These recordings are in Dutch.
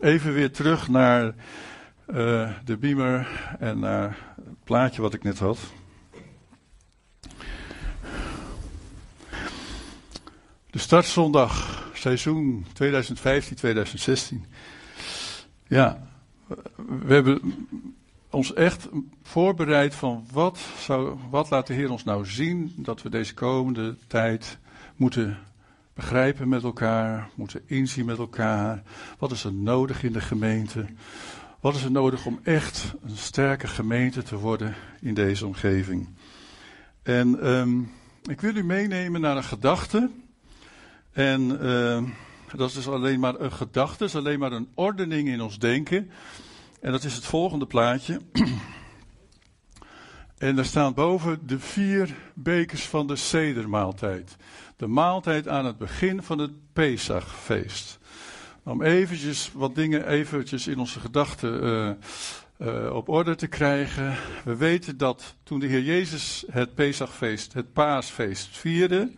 even weer terug naar uh, de beamer en naar het plaatje wat ik net had. De startzondag, seizoen 2015-2016. Ja, we hebben ons echt voorbereid van wat, zou, wat laat de Heer ons nou zien dat we deze komende tijd moeten begrijpen met elkaar, moeten inzien met elkaar. Wat is er nodig in de gemeente? Wat is er nodig om echt een sterke gemeente te worden in deze omgeving? En um, ik wil u meenemen naar een gedachte. En uh, dat is dus alleen maar een gedachte, is alleen maar een ordening in ons denken. En dat is het volgende plaatje. En daar staan boven de vier bekers van de sedermaaltijd. De maaltijd aan het begin van het Pesachfeest. Om eventjes wat dingen eventjes in onze gedachten uh, uh, op orde te krijgen. We weten dat toen de Heer Jezus het Pesachfeest, het paasfeest vierde,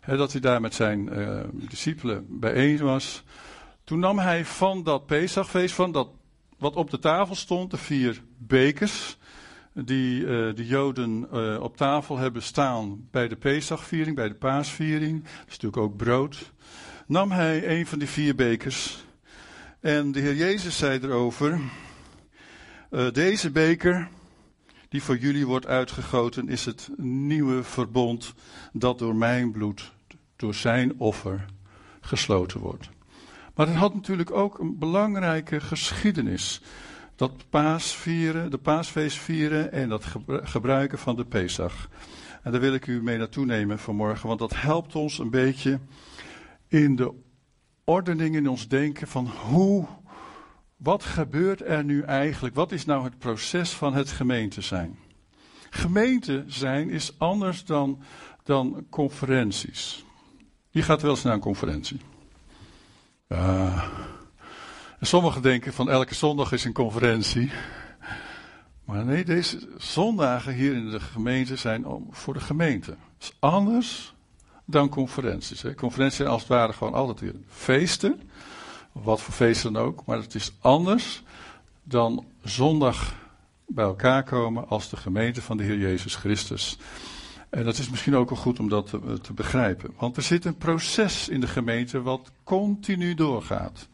hè, dat hij daar met zijn uh, discipelen bijeen was. Toen nam hij van dat Pesachfeest, van dat wat op de tafel stond, de vier bekers, die uh, de Joden uh, op tafel hebben staan bij de Pesachviering, bij de paasviering. Dat is natuurlijk ook brood. Nam hij een van die vier bekers. En de Heer Jezus zei erover: uh, Deze beker, die voor jullie wordt uitgegoten, is het nieuwe verbond dat door mijn bloed, door zijn offer, gesloten wordt. Maar het had natuurlijk ook een belangrijke geschiedenis. Dat paasvieren, de paasfeest vieren en dat gebruiken van de Pesach. En daar wil ik u mee naartoe nemen vanmorgen, want dat helpt ons een beetje in de ordening in ons denken van hoe, wat gebeurt er nu eigenlijk? Wat is nou het proces van het gemeente zijn? Gemeente zijn is anders dan, dan conferenties. Wie gaat wel eens naar een conferentie? Uh, sommigen denken van elke zondag is een conferentie. Maar nee, deze zondagen hier in de gemeente zijn voor de gemeente. Dat is anders dan conferenties. Hè. Conferenties zijn als het ware gewoon altijd weer feesten. Wat voor feesten dan ook. Maar het is anders dan zondag bij elkaar komen als de gemeente van de Heer Jezus Christus. En dat is misschien ook wel goed om dat te, te, begrijpen. Want er zit een proces in de gemeente wat continu doorgaat.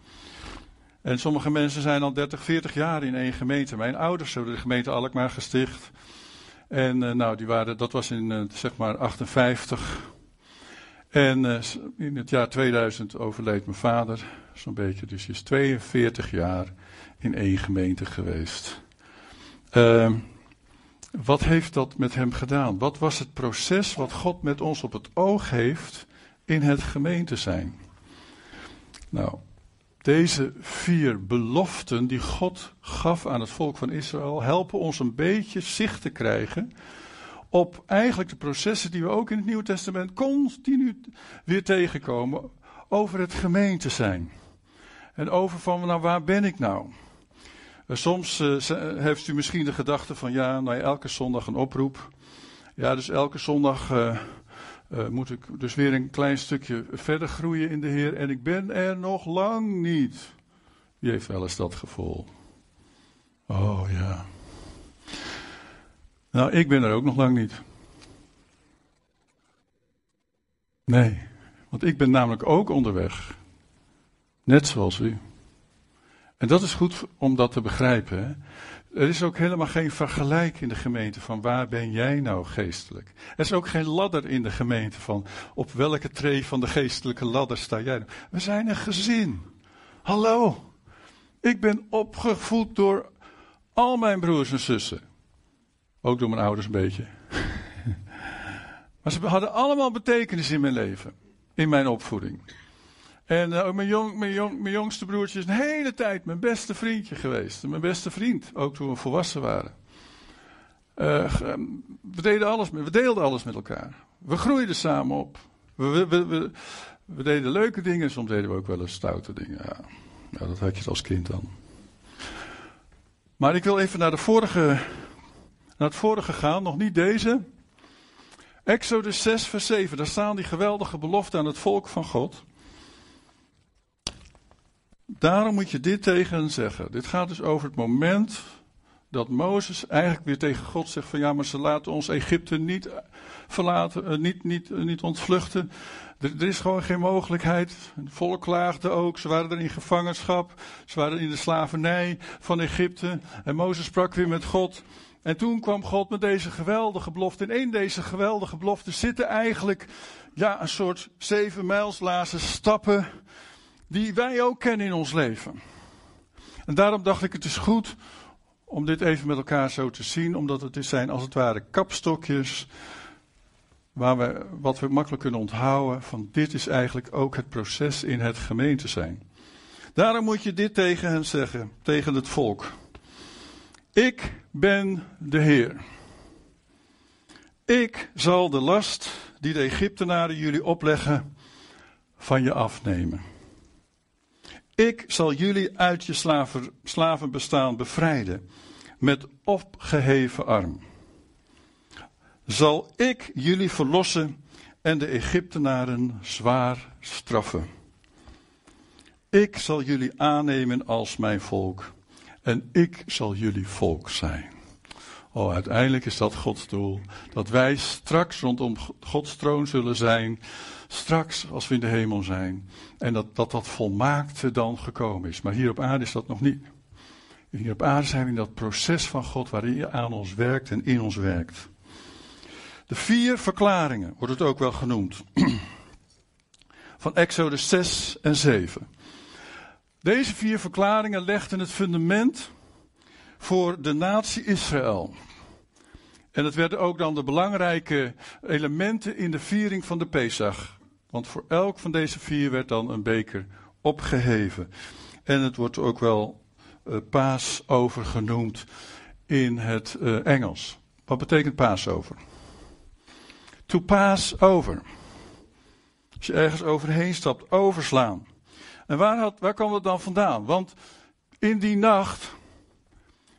En sommige mensen zijn al 30, 40 jaar in één gemeente. Mijn ouders hebben de gemeente Alkmaar gesticht. En uh, nou, die waren, dat was in uh, zeg maar 58. En uh, in het jaar 2000 overleed mijn vader, zo'n beetje. Dus hij is 42 jaar in één gemeente geweest. Uh, wat heeft dat met hem gedaan? Wat was het proces wat God met ons op het oog heeft in het gemeente zijn? Nou, deze vier beloften die God gaf aan het volk van Israël helpen ons een beetje zicht te krijgen op eigenlijk de processen die we ook in het Nieuwe Testament continu weer tegenkomen over het gemeente zijn. En over van, nou waar ben ik nou? Eh, soms uh, heeft u misschien de gedachte van ja, nou elke zondag een oproep. Ja, dus elke zondag uh, uh, moet ik dus weer een klein stukje verder groeien in de Heer. En ik ben er nog lang niet. Wie heeft wel eens dat gevoel? Oh ja. Nou, ik ben er ook nog lang niet. Nee, want ik ben namelijk ook onderweg. Net zoals u. En dat is goed om dat te begrijpen. Er is ook helemaal geen vergelijk in de gemeente van waar ben jij nou geestelijk. Er is ook geen ladder in de gemeente van op welke tree van de geestelijke ladder sta jij. Nou? We zijn een gezin. Hallo. Ik ben opgevoed door al mijn broers en zussen. Ook door mijn ouders een beetje. maar ze hadden allemaal betekenis in mijn leven. In mijn opvoeding. En mijn, jong, mijn, jong, mijn, jongste broertje is een hele tijd mijn beste vriendje geweest. Mijn beste vriend, ook toen we volwassen waren. Uh, we, deden alles, we deelden alles met elkaar. We groeiden samen op. We, we, we, deden leuke dingen, soms deden we ook wel eens stoute dingen. Ja, ja dat had je als kind dan. Maar ik wil even naar, de vorige, naar het vorige gaan, nog niet deze. Exodus 6, vers 7, daar staan die geweldige beloften aan het volk van God. Daarom moet je dit tegen hen zeggen. Dit gaat dus over het moment dat Mozes eigenlijk weer tegen God zegt van ja, maar ze laten ons Egypte niet verlaten, eh, niet, niet, eh, niet ontvluchten. Er, is gewoon geen mogelijkheid. Het volk klaagde ook, ze waren er in gevangenschap, ze waren in de slavernij van Egypte. En Mozes sprak weer met God. En toen kwam God met deze geweldige belofte. In één deze geweldige belofte zitten eigenlijk ja, een soort zeven mijlslazen stappen die wij ook kennen in ons leven. En daarom dacht ik het is goed om dit even met elkaar zo te zien, omdat het zijn als het ware kapstokjes waar we, wat we makkelijk kunnen onthouden van dit is eigenlijk ook het proces in het gemeente zijn. Daarom moet je dit tegen hen zeggen, tegen het volk. Ik ben de Heer. Ik zal de last die de Egyptenaren jullie opleggen van je afnemen. Ik zal jullie uit je slaven, slavenbestaan bevrijden met opgeheven arm. Zal ik jullie verlossen en de Egyptenaren zwaar straffen. Ik zal jullie aannemen als mijn volk en ik zal jullie volk zijn. Oh, uiteindelijk is dat Gods doel. Dat wij straks rondom Gods troon zullen zijn. Straks als we in de hemel zijn. En dat dat, dat volmaakte dan gekomen is. Maar hier op aarde is dat nog niet. Hier op aarde zijn we in dat proces van God waarin je aan ons werkt en in ons werkt. De vier verklaringen wordt het ook wel genoemd. Van Exodus 6 en 7. Deze vier verklaringen legden het fundament voor de natie Israël. En het werden ook dan de belangrijke elementen in de viering van de Pesach. Want voor elk van deze vier werd dan een beker opgeheven. En het wordt ook wel uh, Paasover genoemd in het uh, Engels. Wat betekent Paasover? To pass over. Als je ergens overheen stapt, overslaan. En waar, had, waar kwam dat dan vandaan? Want in die nacht,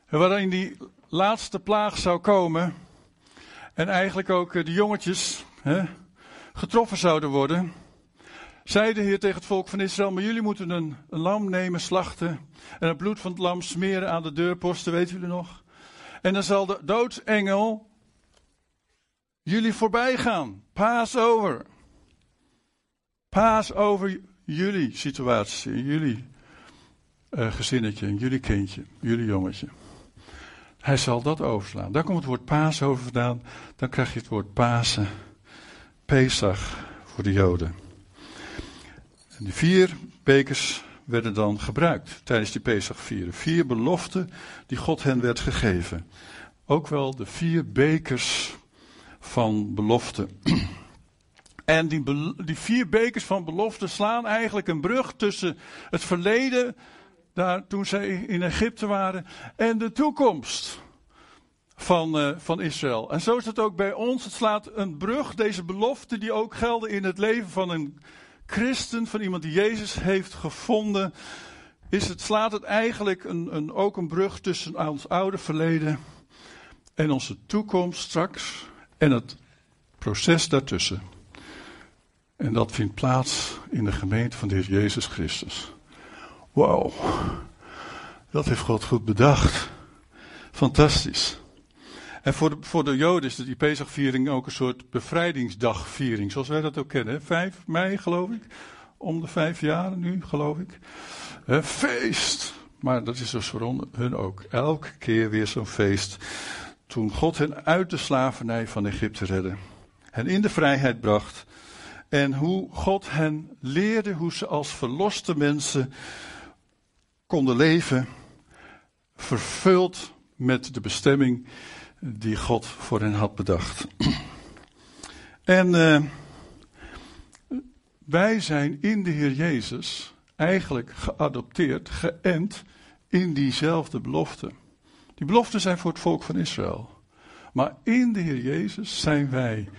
waarin die laatste plaag zou komen, en eigenlijk ook eh, de jongetjes hè, getroffen zouden worden, zei de Heer tegen het volk van Israël, maar jullie moeten een, lam nemen, slachten, en het bloed van het lam smeren aan de deurposten, weten jullie nog? En dan zal de doodsengel jullie voorbij gaan. Paas over. Paas over jullie situatie, jullie uh, gezinnetje, jullie kindje, jullie jongetje. Hij zal dat overslaan. Daar komt het woord paas over vandaan. Dan krijg je het woord Pasen. Pesach voor de Joden. En die vier bekers werden dan gebruikt tijdens die Pesach. Vier beloften die God hen werd gegeven. Ook wel de vier bekers van belofte. En die, die vier bekers van belofte slaan eigenlijk een brug tussen het verleden, daar, toen zij in Egypte waren, en de toekomst van, uh, van Israël. En zo is het ook bij ons. Het slaat een brug, deze belofte, die ook gelden in het leven van een christen, van iemand die Jezus heeft gevonden. Is het, slaat het eigenlijk een, een, ook een brug tussen ons oude verleden en onze toekomst straks en het proces daartussen. En dat vindt plaats in de gemeente van de Heer Jezus Christus. Wauw, dat heeft God goed bedacht. Fantastisch. En voor de, voor de Joden is die Pesachviering ook een soort bevrijdingsdagviering, zoals wij dat ook kennen. 5 mei, geloof ik. Om de vijf jaar nu, geloof ik. Feest. Maar dat is dus voor hun ook. Elke keer weer zo'n feest. Toen God hen uit de slavernij van Egypte redde. Hen in de vrijheid bracht. En hoe God hen leerde hoe ze als verloste mensen konden leven. Vervuld met de bestemming die God voor hen had bedacht. En uh, wij zijn in de Heer Jezus eigenlijk geadopteerd, geënt in diezelfde belofte. Die beloften zijn voor het volk van Israël. Maar in de Heer Jezus zijn wij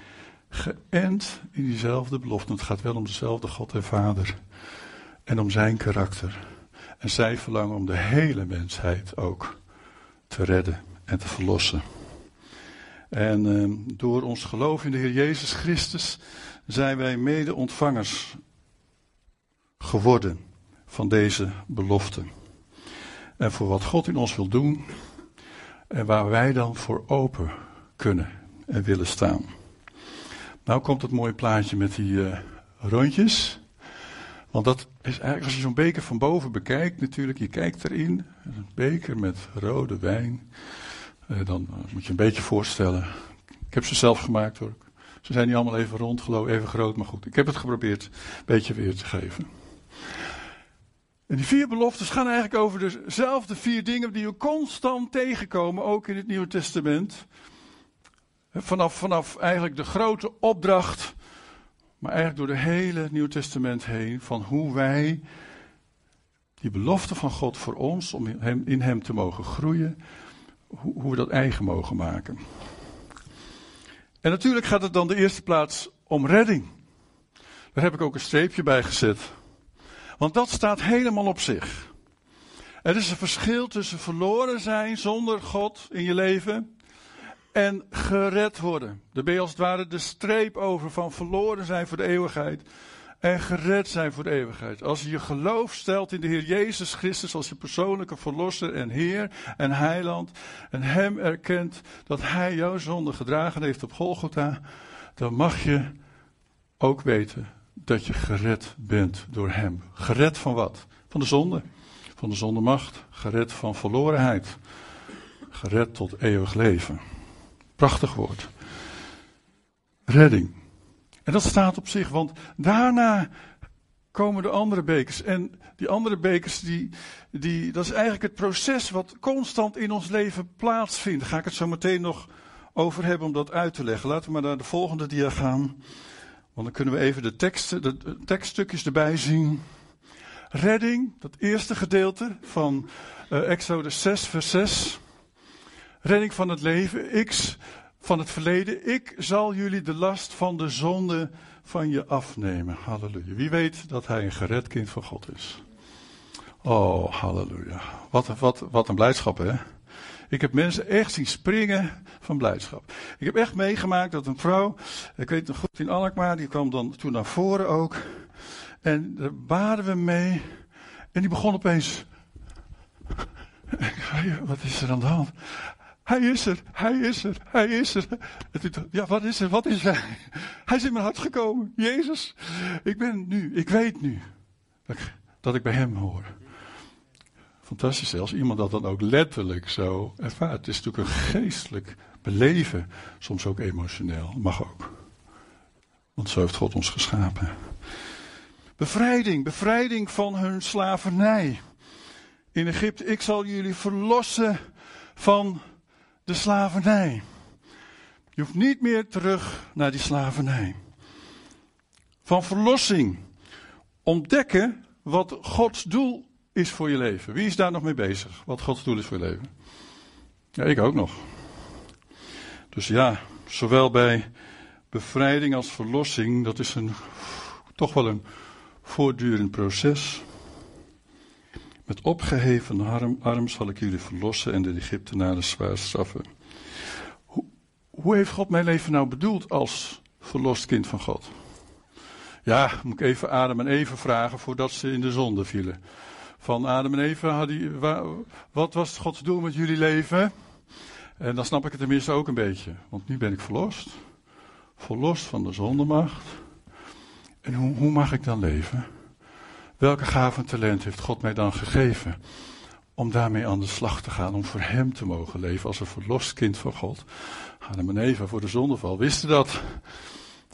geënt in diezelfde belofte. Het gaat wel om dezelfde God en Vader. En om zijn karakter. En zij verlangen om de hele mensheid ook te redden en te verlossen. En uh, door ons geloof in de Heer Jezus Christus zijn wij mede-ontvangers geworden van deze belofte. En voor wat God in ons wil doen en waar wij dan voor open kunnen en willen staan. Nou komt het mooie plaatje met die uh, rondjes. Want dat is eigenlijk, als je zo'n beker van boven bekijkt, natuurlijk, je kijkt erin, een beker met rode wijn. Uh, dan moet je een beetje voorstellen. Ik heb ze zelf gemaakt hoor. Ze zijn niet allemaal even rond, geloof even groot, maar goed. Ik heb het geprobeerd een beetje weer te geven. En die vier beloftes gaan eigenlijk over dezelfde vier dingen die we constant tegenkomen, ook in het Nieuwe Testament. Vanaf, vanaf eigenlijk de grote opdracht, maar eigenlijk door de hele Nieuw Testament heen, van hoe wij die belofte van God voor ons, om in Hem te mogen groeien, hoe, we dat eigen mogen maken. En natuurlijk gaat het dan de eerste plaats om redding. Daar heb ik ook een streepje bij gezet. Want dat staat helemaal op zich. Er is een verschil tussen verloren zijn zonder God in je leven en gered worden. Daar ben je als het ware de streep over van verloren zijn voor de eeuwigheid en gered zijn voor de eeuwigheid. Als je je geloof stelt in de Heer Jezus Christus als je persoonlijke verlosser en Heer en Heiland en Hem erkent dat Hij jouw zonde gedragen heeft op Golgotha, dan mag je ook weten dat je gered bent door Hem. Gered van wat? Van de zonde. Van de zondemacht. Gered van verlorenheid. Gered tot eeuwig leven. Prachtig woord. Redding. En dat staat op zich, want daarna komen de andere bekers. En die andere bekers, die, die, dat is eigenlijk het proces wat constant in ons leven plaatsvindt. Daar ga ik het zo meteen nog over hebben om dat uit te leggen. Laten we maar naar de volgende dia gaan. Want dan kunnen we even de, teksten, de tekststukjes erbij zien. Redding, dat eerste gedeelte van uh, Exodus 6, vers 6. Redding van het leven, X van het verleden. Ik zal jullie de last van de zonde van je afnemen. Halleluja. Wie weet dat hij een gered kind van God is. Oh, halleluja. Wat, wat, wat een blijdschap, hè? Ik heb mensen echt zien springen van blijdschap. Ik heb echt meegemaakt dat een vrouw, ik weet nog goed in Alkmaar, die kwam dan toen naar voren ook. En daar baden we mee. En die begon opeens. Wat is er aan de hand? Hij is er, hij is er, hij is er. Ja, wat is er, wat is hij? Hij is in mijn hart gekomen. Jezus, ik ben nu, ik weet nu dat ik, bij hem hoor. Fantastisch als iemand dat dan ook letterlijk zo ervaart. Het is natuurlijk een geestelijk beleven, soms ook emotioneel. Mag ook. Want zo heeft God ons geschapen. Bevrijding, bevrijding van hun slavernij. In Egypte, ik zal jullie verlossen van de slavernij. Je hoeft niet meer terug naar die slavernij. Van verlossing. Ontdekken wat Gods doel is voor je leven. Wie is daar nog mee bezig? Wat Gods doel is voor je leven? Ja, ik ook nog. Dus ja, zowel bij bevrijding als verlossing, dat is een, toch wel een voortdurend proces. Met opgeheven arm, arm zal ik jullie verlossen en de Egyptenaren zwaar straffen. Hoe, hoe heeft God mijn leven nou bedoeld als verlost kind van God? Ja, moet ik even Adam en Eva vragen voordat ze in de zonde vielen. Van Adam en Eva, had wat was Gods doel met jullie leven? En dan snap ik het tenminste ook een beetje. Want nu ben ik verlost. Verlost van de zondemacht. En hoe, hoe mag ik dan leven? Welke gave en talent heeft God mij dan gegeven? Om daarmee aan de slag te gaan, om voor Hem te mogen leven als een verlost kind van God. Adam en Eva voor de zondeval wisten dat.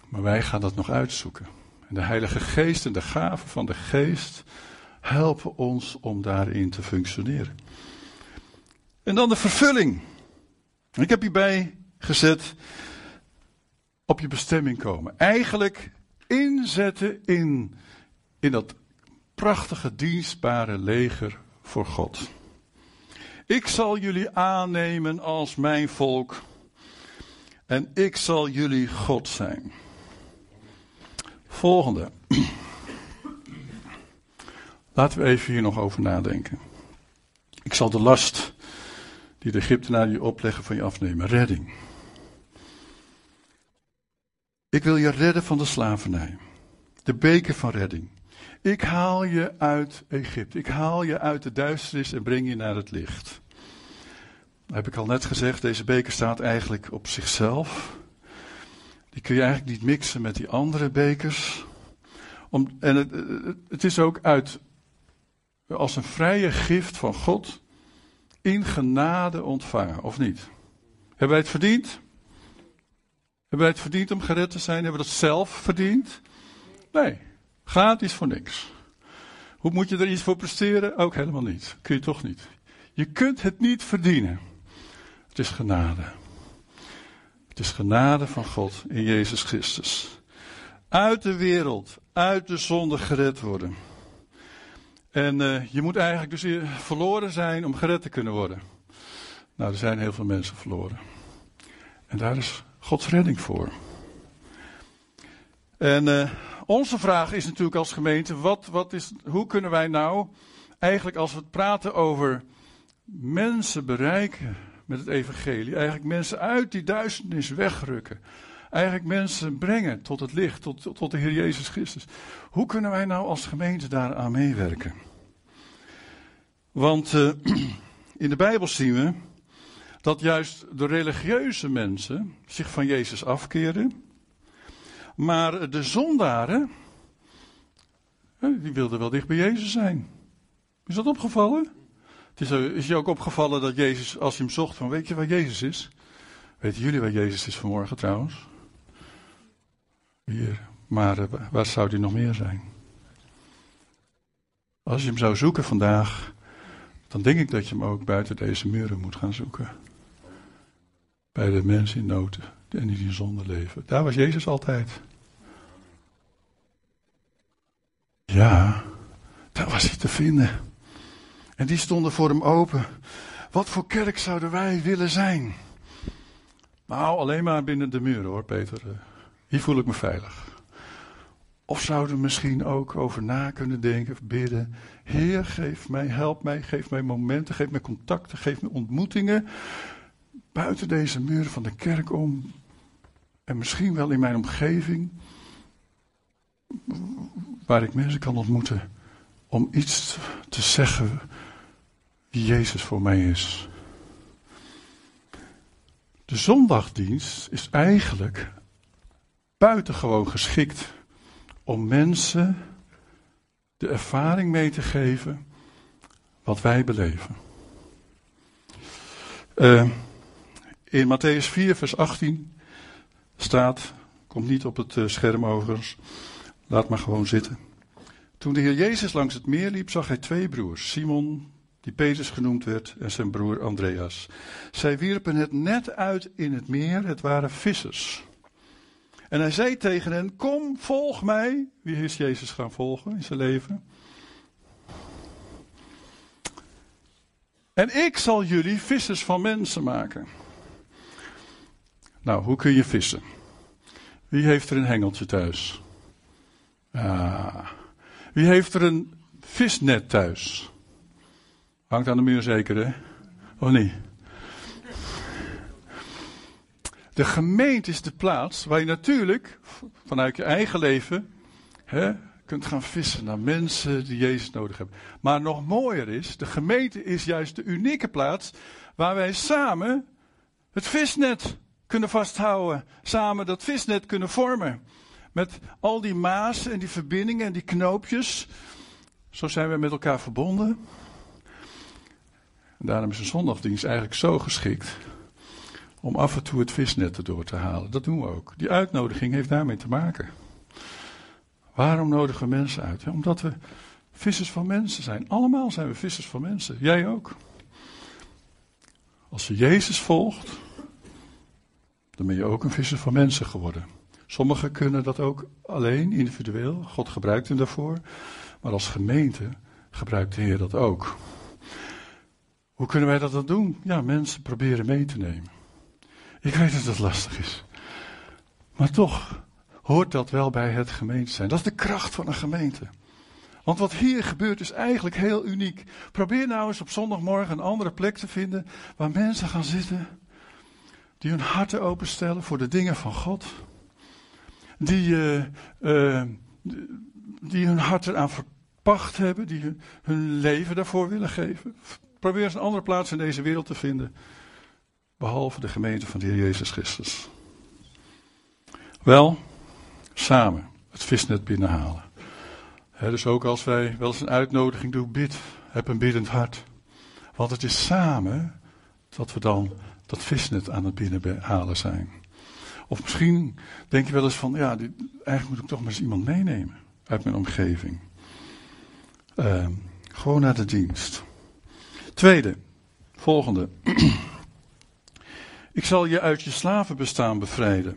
Maar wij gaan dat nog uitzoeken. En de Heilige Geest en de gaven van de Geest helpen ons om daarin te functioneren. En dan de vervulling. Ik heb hierbij gezet op je bestemming komen. Eigenlijk inzetten in, in dat prachtige dienstbare leger voor God. Ik zal jullie aannemen als mijn volk en ik zal jullie God zijn. Volgende. Laten we even hier nog over nadenken. Ik zal de last die de Egyptenaren je opleggen van je afnemen. Redding. Ik wil je redden van de slavernij. De beker van redding. Ik haal je uit Egypte. Ik haal je uit de duisternis en breng je naar het licht. heb ik al net gezegd, deze beker staat eigenlijk op zichzelf. Die kun je eigenlijk niet mixen met die andere bekers. Om, en het, het is ook uit, als een vrije gift van God in genade ontvangen, of niet? Hebben wij het verdiend? Hebben wij het verdiend om gered te zijn? Hebben we dat zelf verdiend? Nee, gratis voor niks. Hoe moet je er iets voor presteren? Ook helemaal niet. Kun je toch niet. Je kunt het niet verdienen. Het is genade. Het is genade van God in Jezus Christus. Uit de wereld, uit de zonde gered worden. En uh, je moet eigenlijk dus verloren zijn om gered te kunnen worden. Nou, er zijn heel veel mensen verloren. En daar is Gods redding voor. En uh, onze vraag is natuurlijk als gemeente: wat, wat is, hoe kunnen wij nou eigenlijk als we het praten over mensen bereiken met het evangelie, eigenlijk mensen uit die duisternis wegrukken, eigenlijk mensen brengen tot het licht, tot, tot de Heer Jezus Christus. Hoe kunnen wij nou als gemeente daaraan meewerken? Want uh, in de Bijbel zien we dat juist de religieuze mensen zich van Jezus afkeerden. Maar de zondaren, die wilden wel dicht bij Jezus zijn. Is dat opgevallen? Het is, is je ook opgevallen dat Jezus, als je hem zocht, van weet je waar Jezus is? Weten jullie waar Jezus is vanmorgen trouwens? Hier. Maar eh, waar zou hij nog meer zijn? Als je hem zou zoeken vandaag, dan denk ik dat je hem ook buiten deze muren moet gaan zoeken bij de mensen in nood en die in zonde leven. Daar was Jezus altijd. Ja, daar was hij te vinden. En die stonden voor hem open. Wat voor kerk zouden wij willen zijn? Nou, alleen maar binnen de muren hoor, Peter. Hier voel ik me veilig. Of zouden we misschien ook over na kunnen denken, bidden. Heer, geef mij, help mij, geef mij momenten, geef mij contacten, geef me ontmoetingen buiten deze muren van de kerk om. En misschien wel in mijn omgeving. Waar ik mensen kan ontmoeten. Om iets te zeggen wie Jezus voor mij is. De zondagdienst is eigenlijk buitengewoon geschikt om mensen de ervaring mee te geven wat wij beleven. Uh, in Matthäus 4, vers 18 staat, komt niet op het eh, scherm overigens, laat maar gewoon zitten. Toen de Heer Jezus langs het meer liep, zag hij twee broers, Simon, die Petrus genoemd werd, en zijn broer Andreas. Zij wierpen het net uit in het meer, het waren vissers. En hij zei tegen hen, kom, volg mij. Wie is Jezus gaan volgen in zijn leven? En ik zal jullie vissers van mensen maken. Nou, hoe kun je vissen? Wie heeft er een hengeltje thuis? Ah. Wie heeft er een visnet thuis? Hangt aan de muur zeker, hè? Of niet? De gemeente is de plaats waar je natuurlijk vanuit je eigen leven hè, kunt gaan vissen naar mensen die Jezus nodig hebben. Maar nog mooier is, de gemeente is juist de unieke plaats waar wij samen het visnet kunnen vasthouden. Samen dat visnet kunnen vormen. Met al die maas en die verbindingen en die knoopjes. Zo zijn we met elkaar verbonden. En daarom is een zondagdienst eigenlijk zo geschikt. Om af en toe het visnet erdoor te halen. Dat doen we ook. Die uitnodiging heeft daarmee te maken. Waarom nodigen we mensen uit? Omdat we vissers van mensen zijn. Allemaal zijn we vissers van mensen. Jij ook. Als je Jezus volgt, dan ben je ook een visser van mensen geworden. Sommigen kunnen dat ook alleen, individueel. God gebruikt hem daarvoor. Maar als gemeente gebruikt de Heer dat ook. Hoe kunnen wij dat dan doen? Ja, mensen proberen mee te nemen. Ik weet dat dat lastig is. Maar toch hoort dat wel bij het gemeente zijn. Dat is de kracht van een gemeente. Want wat hier gebeurt is eigenlijk heel uniek. Probeer nou eens op zondagmorgen een andere plek te vinden waar mensen gaan zitten die hun harten openstellen voor de dingen van God. Die uh, uh, die hun hart eraan verpacht hebben, die hun, hun leven daarvoor willen geven. Probeer eens een andere plaats in deze wereld te vinden, behalve de gemeente van de Heer Jezus Christus. Wel, samen het visnet binnenhalen. dus ook als wij wel eens een uitnodiging doen, bid, heb een biddend hart. Want het is samen dat we dan dat visnet aan het binnenhalen zijn. Of misschien denk je wel eens van, ja, eigenlijk moet ik toch maar eens iemand meenemen uit mijn omgeving. Ehm, gewoon naar de dienst. Tweede, volgende. ik zal je uit je slavenbestaan bevrijden.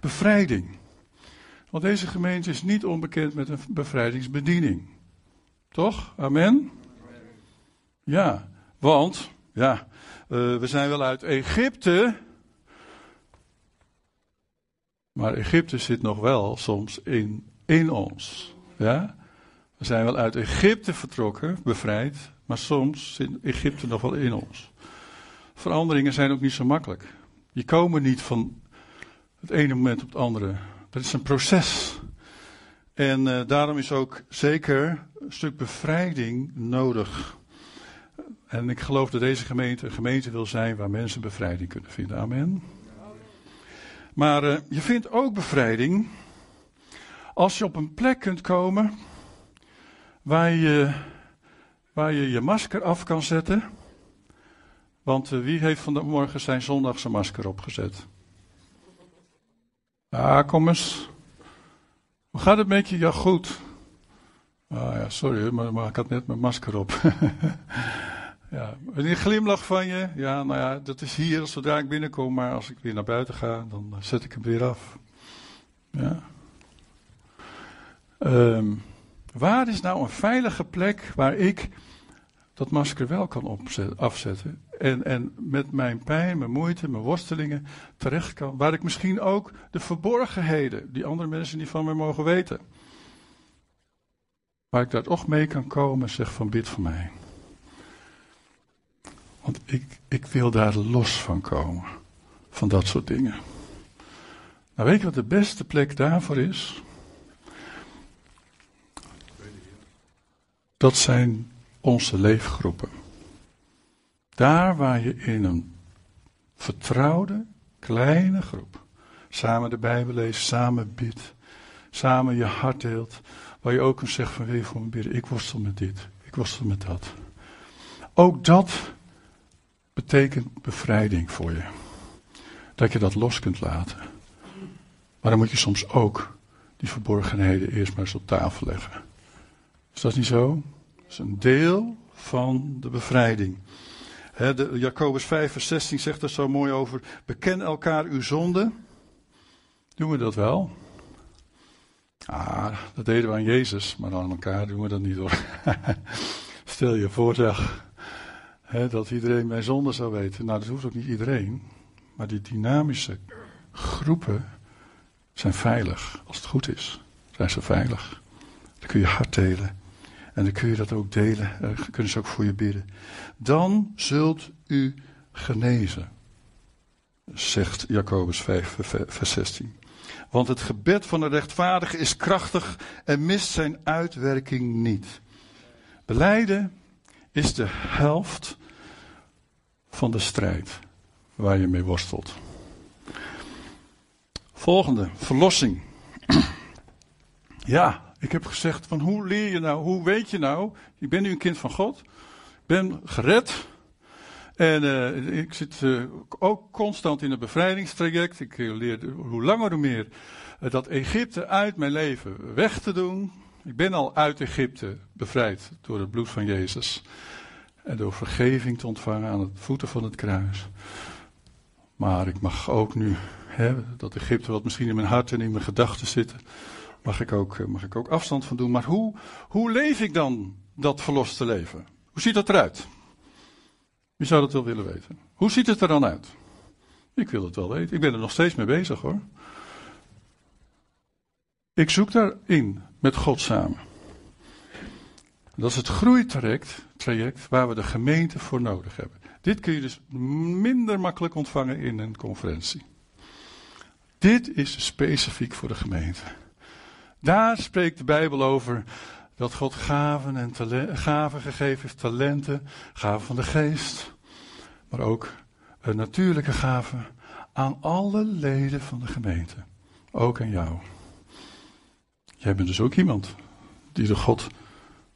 Bevrijding. Want deze gemeente is niet onbekend met een bevrijdingsbediening. Toch? Amen? Ja, want, ja, uh, we zijn wel uit Egypte. Maar Egypte zit nog wel soms in, in ons. Ja? We zijn wel uit Egypte vertrokken, bevrijd. Maar soms zit Egypte nog wel in ons. Veranderingen zijn ook niet zo makkelijk. Die komen niet van het ene moment op het andere. Dat is een proces. En uh, daarom is ook zeker een stuk bevrijding nodig. En ik geloof dat deze gemeente een gemeente wil zijn waar mensen bevrijding kunnen vinden. Amen. Maar uh, je vindt ook bevrijding als je op een plek kunt komen waar je waar je je masker af kan zetten. Want uh, wie heeft vanmorgen zijn zondagse masker opgezet? Ah, kom eens. Hoe gaat het met je? Ja, goed. Ah ja, sorry, maar, maar ik had net mijn masker op. ja, een glimlach van je. Ja, nou ja, dat is hier zodra ik binnenkom. Maar als ik weer naar buiten ga, dan zet ik hem weer af. Ja. Um, waar is nou een veilige plek waar ik dat masker wel kan afzetten. En, en met mijn pijn, mijn moeite, mijn worstelingen terecht kan. Waar ik misschien ook de verborgenheden, die andere mensen niet van mij mogen weten. Waar ik daar toch mee kan komen en zeg van bid voor mij. Want ik, ik wil daar los van komen. Van dat soort dingen. Nou weet je wat de beste plek daarvoor is? Dat zijn onze leefgroepen. Daar waar je in een vertrouwde, kleine groep samen de Bijbel leest, samen bidt, samen je hart deelt, waar je ook kunt zeggen van wil voor me bidden, ik worstel met dit, ik worstel met dat. Ook dat betekent bevrijding voor je. Dat je dat los kunt laten. Maar dan moet je soms ook die verborgenheden eerst maar eens op tafel leggen. Is dat niet zo? Dat is een deel van de bevrijding. de, Jacobus 5, vers 16 zegt er zo mooi over: Beken elkaar uw zonde. Doen we dat wel? Ah, dat deden we aan Jezus, maar aan elkaar doen we dat niet hoor. Stel je voor, zeg, dat iedereen mijn zonde zou weten. Nou, dat hoeft ook niet iedereen. Maar die dynamische groepen zijn veilig. Als het goed is, zijn ze veilig. Dan kun je hart delen. En dan kun je dat ook delen. Dan kunnen ze ook voor je bidden. Dan zult u genezen. Zegt Jacobus 5, vers 16. Want het gebed van de rechtvaardige is krachtig en mist zijn uitwerking niet. Beleiden is de helft van de strijd waar je mee worstelt. Volgende, verlossing. Ja, ik heb gezegd van hoe leer je nou, hoe weet je nou, ik ben nu een kind van God, ben gered. En uh, ik zit uh, ook constant in een bevrijdingstraject. Ik leer hoe langer hoe meer dat Egypte uit mijn leven weg te doen. Ik ben al uit Egypte bevrijd door het bloed van Jezus. En door vergeving te ontvangen aan het voeten van het kruis. Maar ik mag ook nu, hè, dat Egypte wat misschien in mijn hart en in mijn gedachten zitten mag ik ook, mag ik ook afstand van doen. Maar hoe, hoe leef ik dan dat verloste leven? Hoe ziet dat eruit? Wie zou dat wel willen weten? Hoe ziet het er dan uit? Ik wil het wel weten. Ik ben er nog steeds mee bezig hoor. Ik zoek daarin met God samen. Dat is het groeitraject traject waar we de gemeente voor nodig hebben. Dit kun je dus minder makkelijk ontvangen in een conferentie. Dit is specifiek voor de gemeente. Daar spreekt de Bijbel over dat God gaven, en gaven gegeven heeft, talenten, gaven van de geest, maar ook een natuurlijke gaven aan alle leden van de gemeente. Ook aan jou. Jij bent dus ook iemand die door God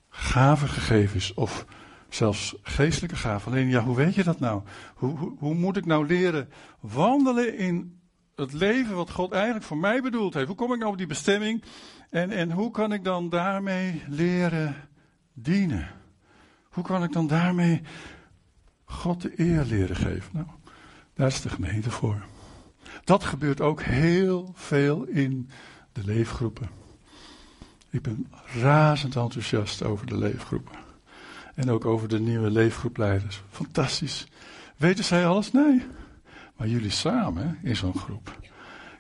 gaven gegeven is, of zelfs geestelijke gaven. Alleen, ja, hoe weet je dat nou? Hoe, hoe, hoe moet ik nou leren wandelen in het leven wat God eigenlijk voor mij bedoeld heeft? Hoe kom ik nou op die bestemming? En, en hoe kan ik dan daarmee leren dienen? Hoe kan ik dan daarmee God de eer leren geven? Nou, daar is de gemeente voor. Dat gebeurt ook heel veel in de leefgroepen. Ik ben razend enthousiast over de leefgroepen. En ook over de nieuwe leefgroepleiders. Fantastisch. Weten zij alles? Nee. Maar jullie samen in zo'n groep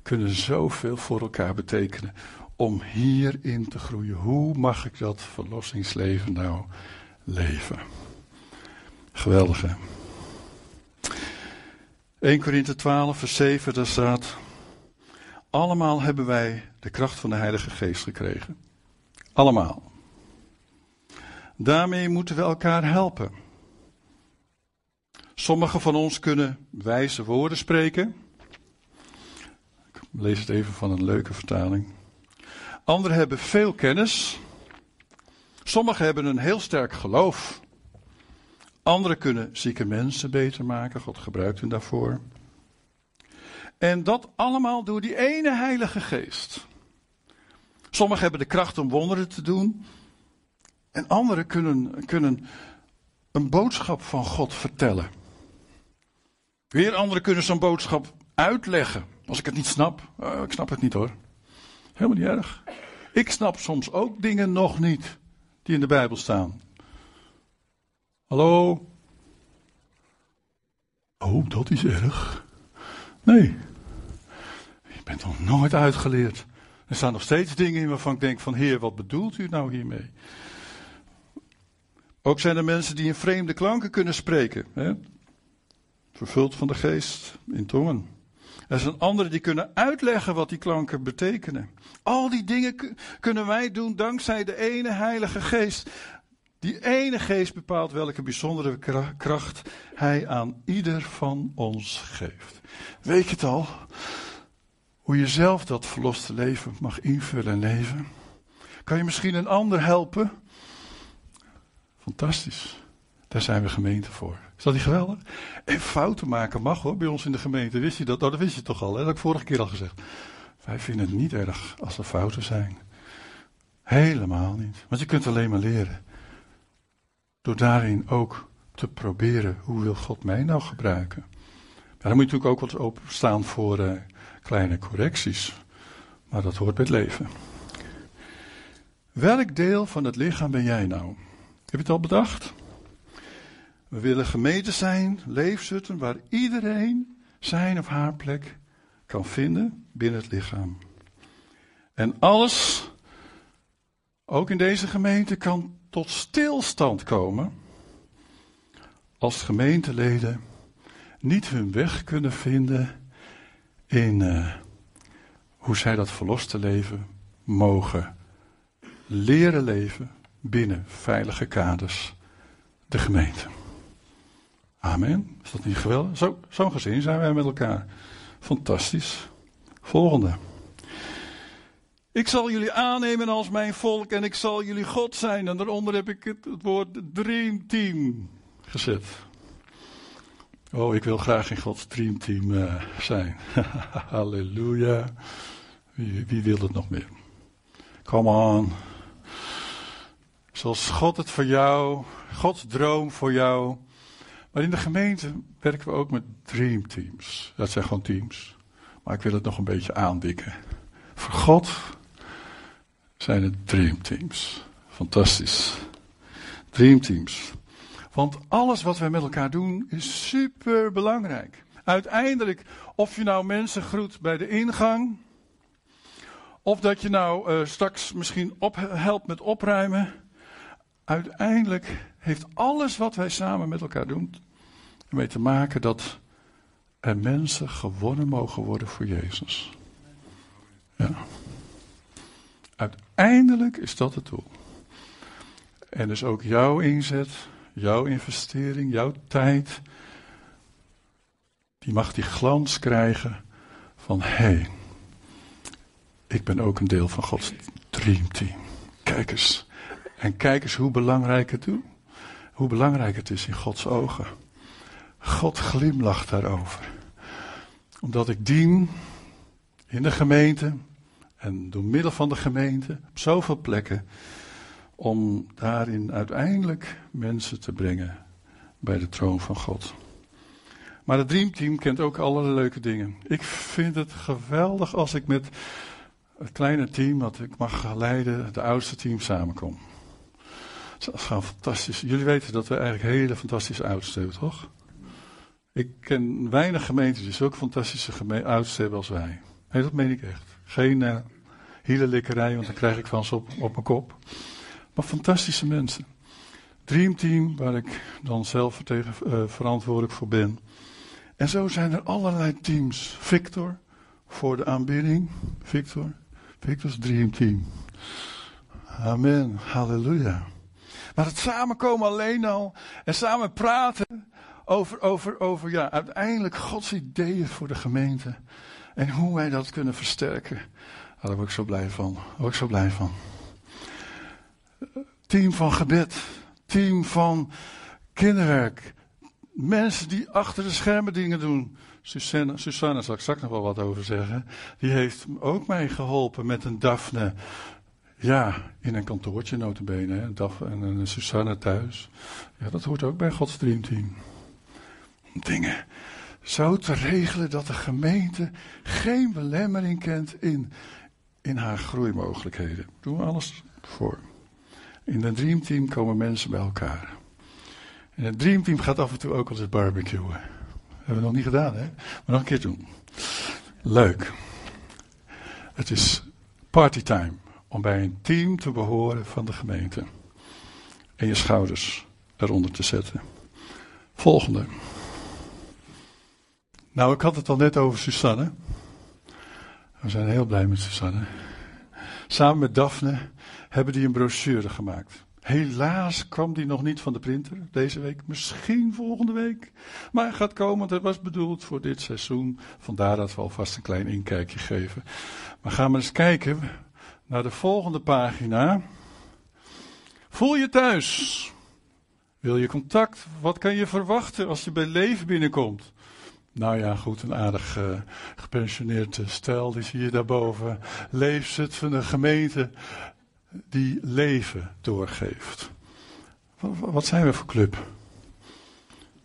kunnen zoveel voor elkaar betekenen om hierin te groeien. Hoe mag ik dat verlossingsleven nou leven? Geweldig hè? 1 Korinthe 12 vers 7 daar staat... Allemaal hebben wij de kracht van de Heilige Geest gekregen. Allemaal. Daarmee moeten we elkaar helpen. Sommigen van ons kunnen wijze woorden spreken. Ik lees het even van een leuke vertaling. Anderen hebben veel kennis. Sommigen hebben een heel sterk geloof. Anderen kunnen zieke mensen beter maken. God gebruikt hen daarvoor. En dat allemaal door die ene Heilige Geest. Sommigen hebben de kracht om wonderen te doen. En anderen kunnen, kunnen een boodschap van God vertellen. Weer anderen kunnen zo'n boodschap uitleggen. Als ik het niet snap, uh, ik snap het niet hoor. Helemaal niet erg. Ik snap soms ook dingen nog niet die in de Bijbel staan. Hallo? Oh, dat is erg. Nee. Je bent nog nooit uitgeleerd. Er staan nog steeds dingen in waarvan ik denk van Heer, wat bedoelt u nou hiermee? Ook zijn er mensen die in vreemde klanken kunnen spreken. Hè? Vervuld van de geest, in tongen. Er zijn anderen die kunnen uitleggen wat die klanken betekenen. Al die dingen kunnen wij doen dankzij de ene Heilige Geest. Die ene geest bepaalt welke bijzondere kracht hij aan ieder van ons geeft. Weet je het al? Hoe je zelf dat verloste leven mag invullen en leven? Kan je misschien een ander helpen? Fantastisch. Daar zijn we gemeente voor. Is dat niet geweldig? En fouten maken mag hoor, bij ons in de gemeente. Wist je dat? Oh, dat wist je toch al, hè? dat heb ik vorige keer al gezegd. Wij vinden het niet erg als er fouten zijn. Helemaal niet. Want je kunt alleen maar leren. Door daarin ook te proberen, hoe wil God mij nou gebruiken? Maar dan moet je natuurlijk ook wat openstaan voor uh, kleine correcties. Maar dat hoort bij het leven. Welk deel van het lichaam ben jij nou? Heb je het al bedacht? We willen gemeente zijn, leefzutten, waar iedereen zijn of haar plek kan vinden binnen het lichaam. En alles, ook in deze gemeente, kan tot stilstand komen als gemeenteleden niet hun weg kunnen vinden in uh, hoe zij dat verloste leven mogen leren leven binnen veilige kaders, de gemeente. Amen. Is dat niet geweldig? Zo'n zo gezin zijn wij met elkaar. Fantastisch. Volgende. Ik zal jullie aannemen als mijn volk en ik zal jullie God zijn. En daaronder heb ik het, het woord Dream Team gezet. Oh, ik wil graag in Gods Dream Team uh, zijn. Halleluja. Wie, wie wil het nog meer? Come on. Zoals God het voor jou, Gods droom voor jou. Maar in de gemeente werken we ook met dream teams. Dat zijn gewoon teams. Maar ik wil het nog een beetje aandikken. Voor God zijn het dream teams. Fantastisch. Dream teams. Want alles wat wij met elkaar doen is super belangrijk. Uiteindelijk, of je nou mensen groet bij de ingang. Of dat je nou uh, straks misschien op, helpt met opruimen. Uiteindelijk heeft alles wat wij samen met elkaar doen ermee te maken dat er mensen gewonnen mogen worden voor Jezus. Ja. Uiteindelijk is dat het doel. En dus ook jouw inzet, jouw investering, jouw tijd, die mag die glans krijgen van hé, hey, ik ben ook een deel van Gods dreamteam. Kijk eens. En kijk eens hoe belangrijk het doet. Hoe belangrijk het is in Gods ogen. God glimlacht daarover. Omdat ik dien in de gemeente en door middel van de gemeente op zoveel plekken om daarin uiteindelijk mensen te brengen bij de troon van God. Maar het Dreamteam kent ook allerlei leuke dingen. Ik vind het geweldig als ik met het kleine team dat ik mag leiden, de oudste team, samenkom. Dat is gewoon fantastisch. Jullie weten dat we eigenlijk hele fantastische oudsten hebben, toch? Ik ken weinig gemeenten die zulke fantastische oudsten hebben als wij. Nee, dat meen ik echt. Geen uh, hielenlikkerij, want dan krijg ik van ze op, op mijn kop. Maar fantastische mensen. Dreamteam, waar ik dan zelf uh, verantwoordelijk voor ben. En zo zijn er allerlei teams. Victor, voor de aanbidding. Victor, Victor's Dreamteam. Amen, halleluja. Maar het samenkomen alleen al en samen praten over, over, over ja, uiteindelijk Gods ideeën voor de gemeente. En hoe wij dat kunnen versterken. Daar word ik zo blij van. Daar word ik zo blij van. Team van gebed. Team van kinderwerk. Mensen die achter de schermen dingen doen. Susanne, Susanne zal ik straks nog wel wat over zeggen. Die heeft ook mij geholpen met een Daphne. Ja, in een kantoortje notabene. Hè. Daphne en een Susanne thuis. Ja, dat hoort ook bij Gods Dreamteam. Dingen zo te regelen dat de gemeente geen belemmering kent in, in haar groeimogelijkheden. Doen we alles voor. In het Dreamteam komen mensen bij elkaar. En het Dreamteam gaat af en toe ook eens barbecuen. Hebben we nog niet gedaan, hè? Maar nog een keer doen. Leuk. Het is partytime om bij een team te behoren van de gemeente. En je schouders eronder te zetten. Volgende. Nou, ik had het al net over Susanne. We zijn heel blij met Susanne. Samen met Daphne hebben die een brochure gemaakt. Helaas kwam die nog niet van de printer deze week. Misschien volgende week. Maar hij gaat komen, want het was bedoeld voor dit seizoen. Vandaar dat we alvast een klein inkijkje geven. Maar gaan we eens kijken naar de volgende pagina. Voel je thuis? Wil je contact? Wat kan je verwachten als je bij Leven binnenkomt? Nou ja, goed, een aardig uh, gepensioneerd uh, stel, die zie je daarboven. Leefzit van een gemeente die leven doorgeeft. Wat, zijn we voor club?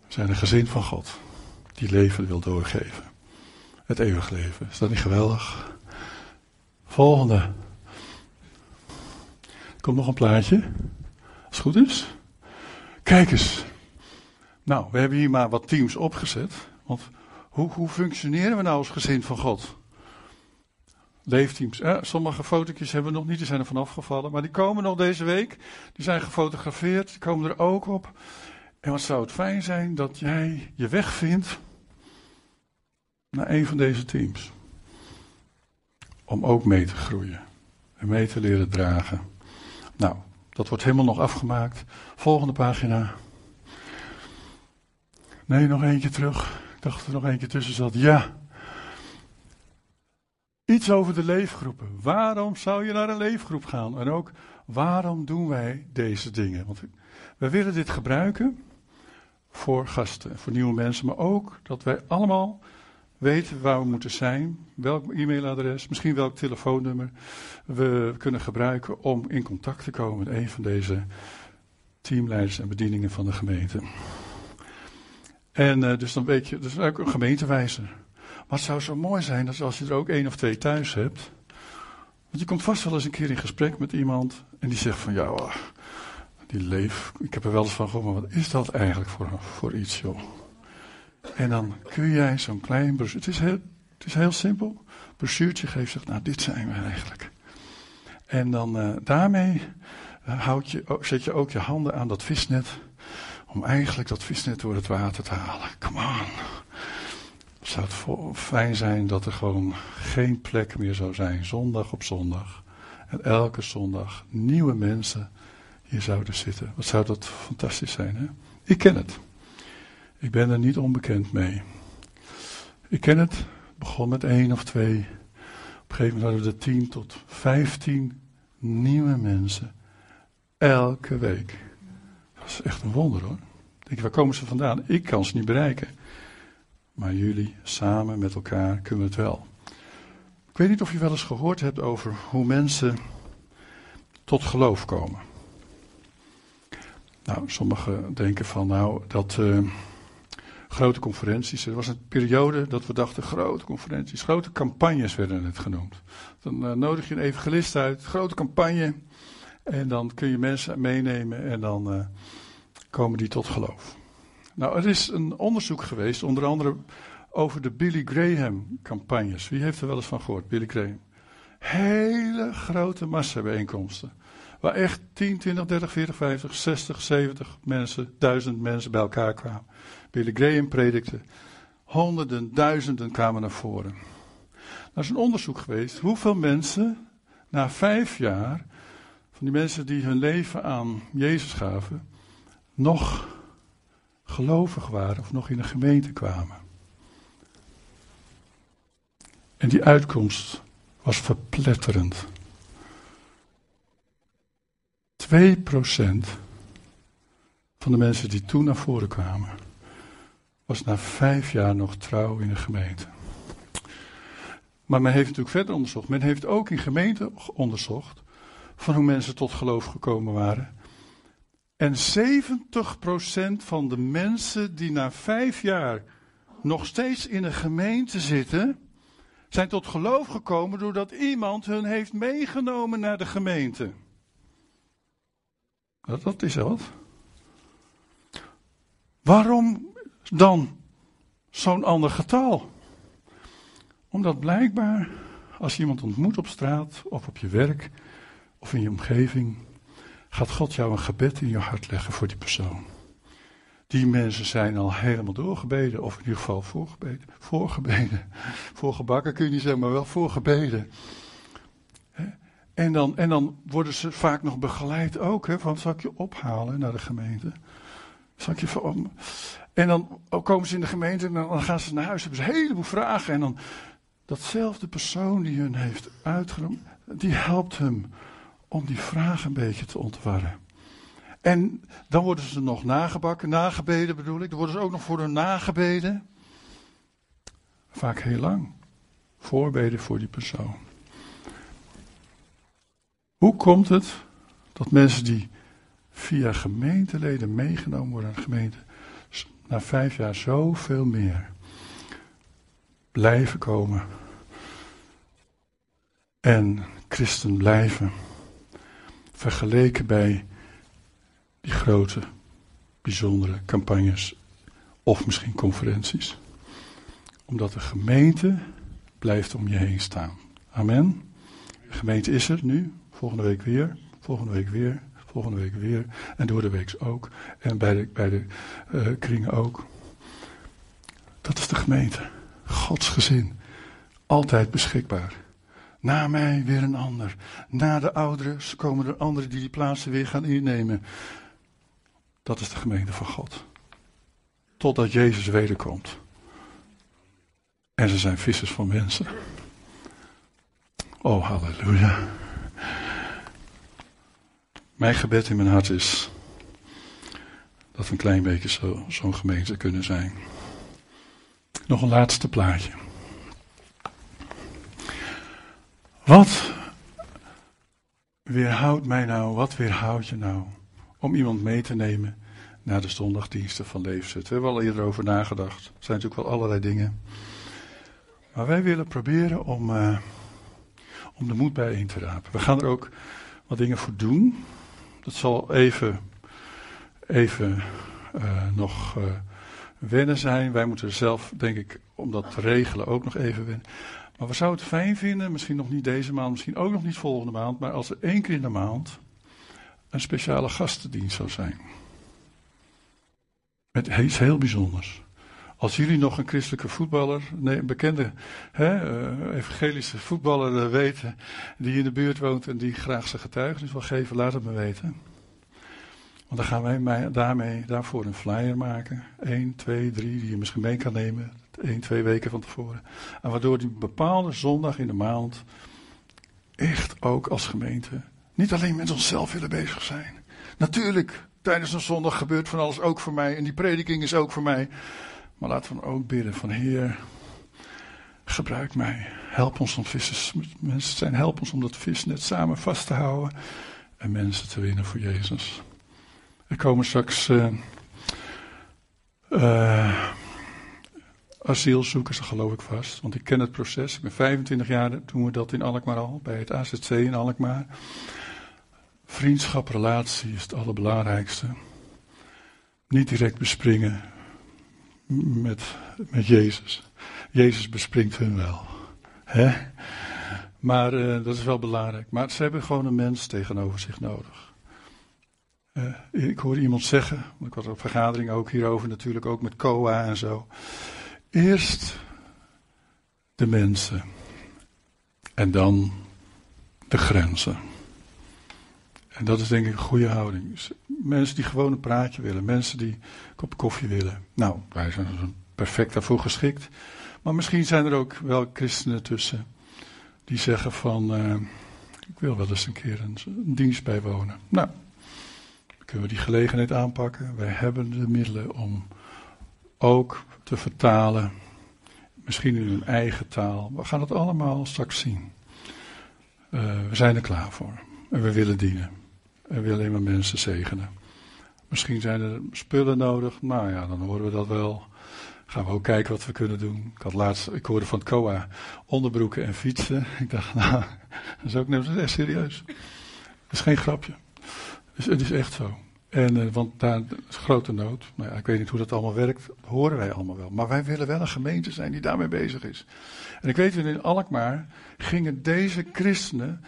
We zijn een gezin van God, die leven wil doorgeven. Het eeuwig leven. Is dat niet geweldig? Volgende. Komt nog een plaatje. Als het goed is. Kijk eens. Nou, we hebben hier maar wat teams opgezet. Want hoe, hoe functioneren we nou als gezin van God? Leefteams. Eh, sommige fotootjes hebben we nog niet, die zijn er vanaf gevallen. Maar die komen nog deze week. Die zijn gefotografeerd, die komen er ook op. En wat zou het fijn zijn dat jij je weg vindt naar een van deze teams. Om ook mee te groeien. En mee te leren dragen. Nou, dat wordt helemaal nog afgemaakt. Volgende pagina. Nee, nog eentje terug dacht er nog eentje tussen zat. Ja. Iets over de leefgroepen. Waarom zou je naar een leefgroep gaan? En ook waarom doen wij deze dingen? Want we willen dit gebruiken voor gasten, voor nieuwe mensen, maar ook dat wij allemaal weten waar we moeten zijn, welk e-mailadres, misschien welk telefoonnummer we kunnen gebruiken om in contact te komen met een van deze teamleiders en bedieningen van de gemeente. En uh, dus dan weet je, is ook een gemeentewijzer. Maar het zou zo mooi zijn dat als je er ook één of twee thuis hebt. Want je komt vast wel eens een keer in gesprek met iemand. En die zegt van ja, die leef. Ik heb er wel eens van gehoord, maar wat is dat eigenlijk voor, voor iets, joh? En dan kun jij zo'n klein Het is heel, het is heel simpel. Brochuurtje geeft zegt, nou, dit zijn we eigenlijk. En dan uh, daarmee je, zet je ook je handen aan dat visnet om eigenlijk dat visnet door het water te halen. Come on. Zou het fijn zijn dat er gewoon geen plek meer zou zijn, zondag op zondag. En elke zondag nieuwe mensen hier zouden zitten. Wat zou dat fantastisch zijn, hè? Ik ken het. Ik ben er niet onbekend mee. Ik ken het. begon met één of twee. Op een gegeven moment hadden we er tien tot vijftien nieuwe mensen. Elke week. Dat is echt een wonder hoor. Denk je, waar komen ze vandaan? Ik kan ze niet bereiken. Maar jullie samen met elkaar kunnen het wel. Ik weet niet of je wel eens gehoord hebt over hoe mensen tot geloof komen. Nou, sommigen denken van nou dat uh, grote conferenties. Er was een periode dat we dachten grote conferenties, grote campagnes werden het genoemd. Dan uh, nodig je een evangelist uit, grote campagne. En dan kun je mensen meenemen en dan uh, komen die tot geloof. Nou, er is een onderzoek geweest, onder andere over de Billy Graham campagnes. Wie heeft er wel eens van gehoord? Billy Graham. Hele grote massabijeenkomsten. Waar echt 10, 20, 30, 40, 50, 60, 70 mensen, duizend mensen bij elkaar kwamen. Billy Graham predikte. Honderden, duizenden kwamen naar voren. Er is een onderzoek geweest hoeveel mensen na vijf jaar, van die mensen die hun leven aan Jezus gaven, nog gelovig waren of nog in de gemeente kwamen. En die uitkomst was verpletterend. 2% van de mensen die toen naar voren kwamen, was na vijf jaar nog trouw in de gemeente. Maar men heeft natuurlijk verder onderzocht. Men heeft ook in gemeenten onderzocht van hoe mensen tot geloof gekomen waren. En 70% van de mensen die na vijf jaar nog steeds in een gemeente zitten, zijn tot geloof gekomen doordat iemand hun heeft meegenomen naar de gemeente. Dat, dat is wat. Waarom dan zo'n ander getal? Omdat blijkbaar als je iemand ontmoet op straat of op je werk of in je omgeving, gaat God jou een gebed in je hart leggen voor die persoon. Die mensen zijn al helemaal doorgebeden, of in ieder geval voorgebeden. Voorgebeden. Voorgebakken kun je niet zeggen, maar wel voorgebeden. En dan, en dan worden ze vaak nog begeleid ook, hè, van zal ik je ophalen naar de gemeente? Zal ik je En dan komen ze in de gemeente en dan gaan ze naar huis, hebben ze een heleboel vragen. En dan datzelfde persoon die hun heeft uitgenomen, die helpt hem om die vragen een beetje te ontwarren. En dan worden ze nog nagebakken, nagebeden bedoel ik. Dan worden ze ook nog voor hun nagebeden. Vaak heel lang. Voorbeden voor die persoon. Hoe komt het dat mensen die via gemeenteleden meegenomen worden aan de gemeente, na vijf jaar zoveel meer blijven komen en christen blijven, vergeleken bij die grote, bijzondere campagnes of misschien conferenties. Omdat de gemeente blijft om je heen staan. Amen. De gemeente is er nu, volgende week weer, volgende week weer, volgende week weer. En door de week ook. En bij de, bij de uh, kringen ook. Dat is de gemeente. Gods gezin. Altijd beschikbaar. Na mij weer een ander. Na de ouderen komen er anderen die die plaatsen weer gaan innemen. Dat is de gemeente van God. Totdat Jezus wederkomt. En ze zijn vissers van mensen. Oh, halleluja. Mijn gebed in mijn hart is dat we een klein beetje zo, zo'n gemeente kunnen zijn. Nog een laatste plaatje. Wat weerhoudt mij nou, wat weerhoudt je nou om iemand mee te nemen naar de zondagdiensten van Leefzet? We hebben al eerder over nagedacht. Er zijn natuurlijk wel allerlei dingen. Maar wij willen proberen om, uh, om de moed bijeen te rapen. We gaan er ook wat dingen voor doen. Dat zal even, even uh, nog uh, wennen zijn. Wij moeten zelf, denk ik, om dat te regelen ook nog even wennen. Maar we zouden het fijn vinden, misschien nog niet deze maand, misschien ook nog niet volgende maand, maar als er één keer in de maand een speciale gastendienst zou zijn. Met iets heel bijzonders. Als jullie nog een christelijke voetballer, nee, een bekende hè, uh, evangelische voetballer uh, weten, die in de buurt woont en die graag zijn getuigenis wil geven, laat het me weten. Want dan gaan wij daarmee, daarvoor een flyer maken. 1, 2, 3, die je misschien mee kan nemen. 1, 2 weken van tevoren. En waardoor die bepaalde zondag in de maand echt ook als gemeente niet alleen met onszelf willen bezig zijn. Natuurlijk, tijdens een zondag gebeurt van alles ook voor mij. En die prediking is ook voor mij. Maar laten we ook bidden van Heer, gebruik mij. Help ons om vissers mensen zijn. Help ons om dat visnet samen vast te houden. En mensen te winnen voor Jezus. Er komen straks uh, asielzoekers, dat geloof ik vast. Want ik ken het proces. Ik ben 25 jaar, doen we dat in Alkmaar al. Bij het AZC in Alkmaar. Vriendschap, relatie is het allerbelangrijkste. Niet direct bespringen met, met Jezus. Jezus bespringt hun wel. Hè? Maar uh, dat is wel belangrijk. Maar ze hebben gewoon een mens tegenover zich nodig. Uh, ik hoorde iemand zeggen, ik was op vergadering ook hierover natuurlijk, ook met COA en zo. Eerst de mensen en dan de grenzen. En dat is denk ik een goede houding. Dus mensen die gewoon een praatje willen, mensen die een kop koffie willen. Nou, wij zijn dus perfect daarvoor geschikt. Maar misschien zijn er ook wel christenen tussen die zeggen van, uh, ik wil wel eens een keer een, een dienst bijwonen. Nou, kunnen we die gelegenheid aanpakken. Wij hebben de middelen om ook te vertalen, misschien in hun eigen taal. We gaan het allemaal straks zien. Uh, we zijn er klaar voor en we willen dienen. En we willen alleen maar mensen zegenen. Misschien zijn er spullen nodig. Nou ja, dan horen we dat wel. Gaan we ook kijken wat we kunnen doen. Ik had laatst, ik hoorde van het COA onderbroeken en fietsen. Ik dacht, nou, dat is ook net echt serieus. Dat is geen grapje. Het is echt zo. En, uh, want daar is grote nood. Nou ja, ik weet niet hoe dat allemaal werkt. Dat horen wij allemaal wel. Maar wij willen wel een gemeente zijn die daarmee bezig is. En ik weet, in Alkmaar gingen deze christenen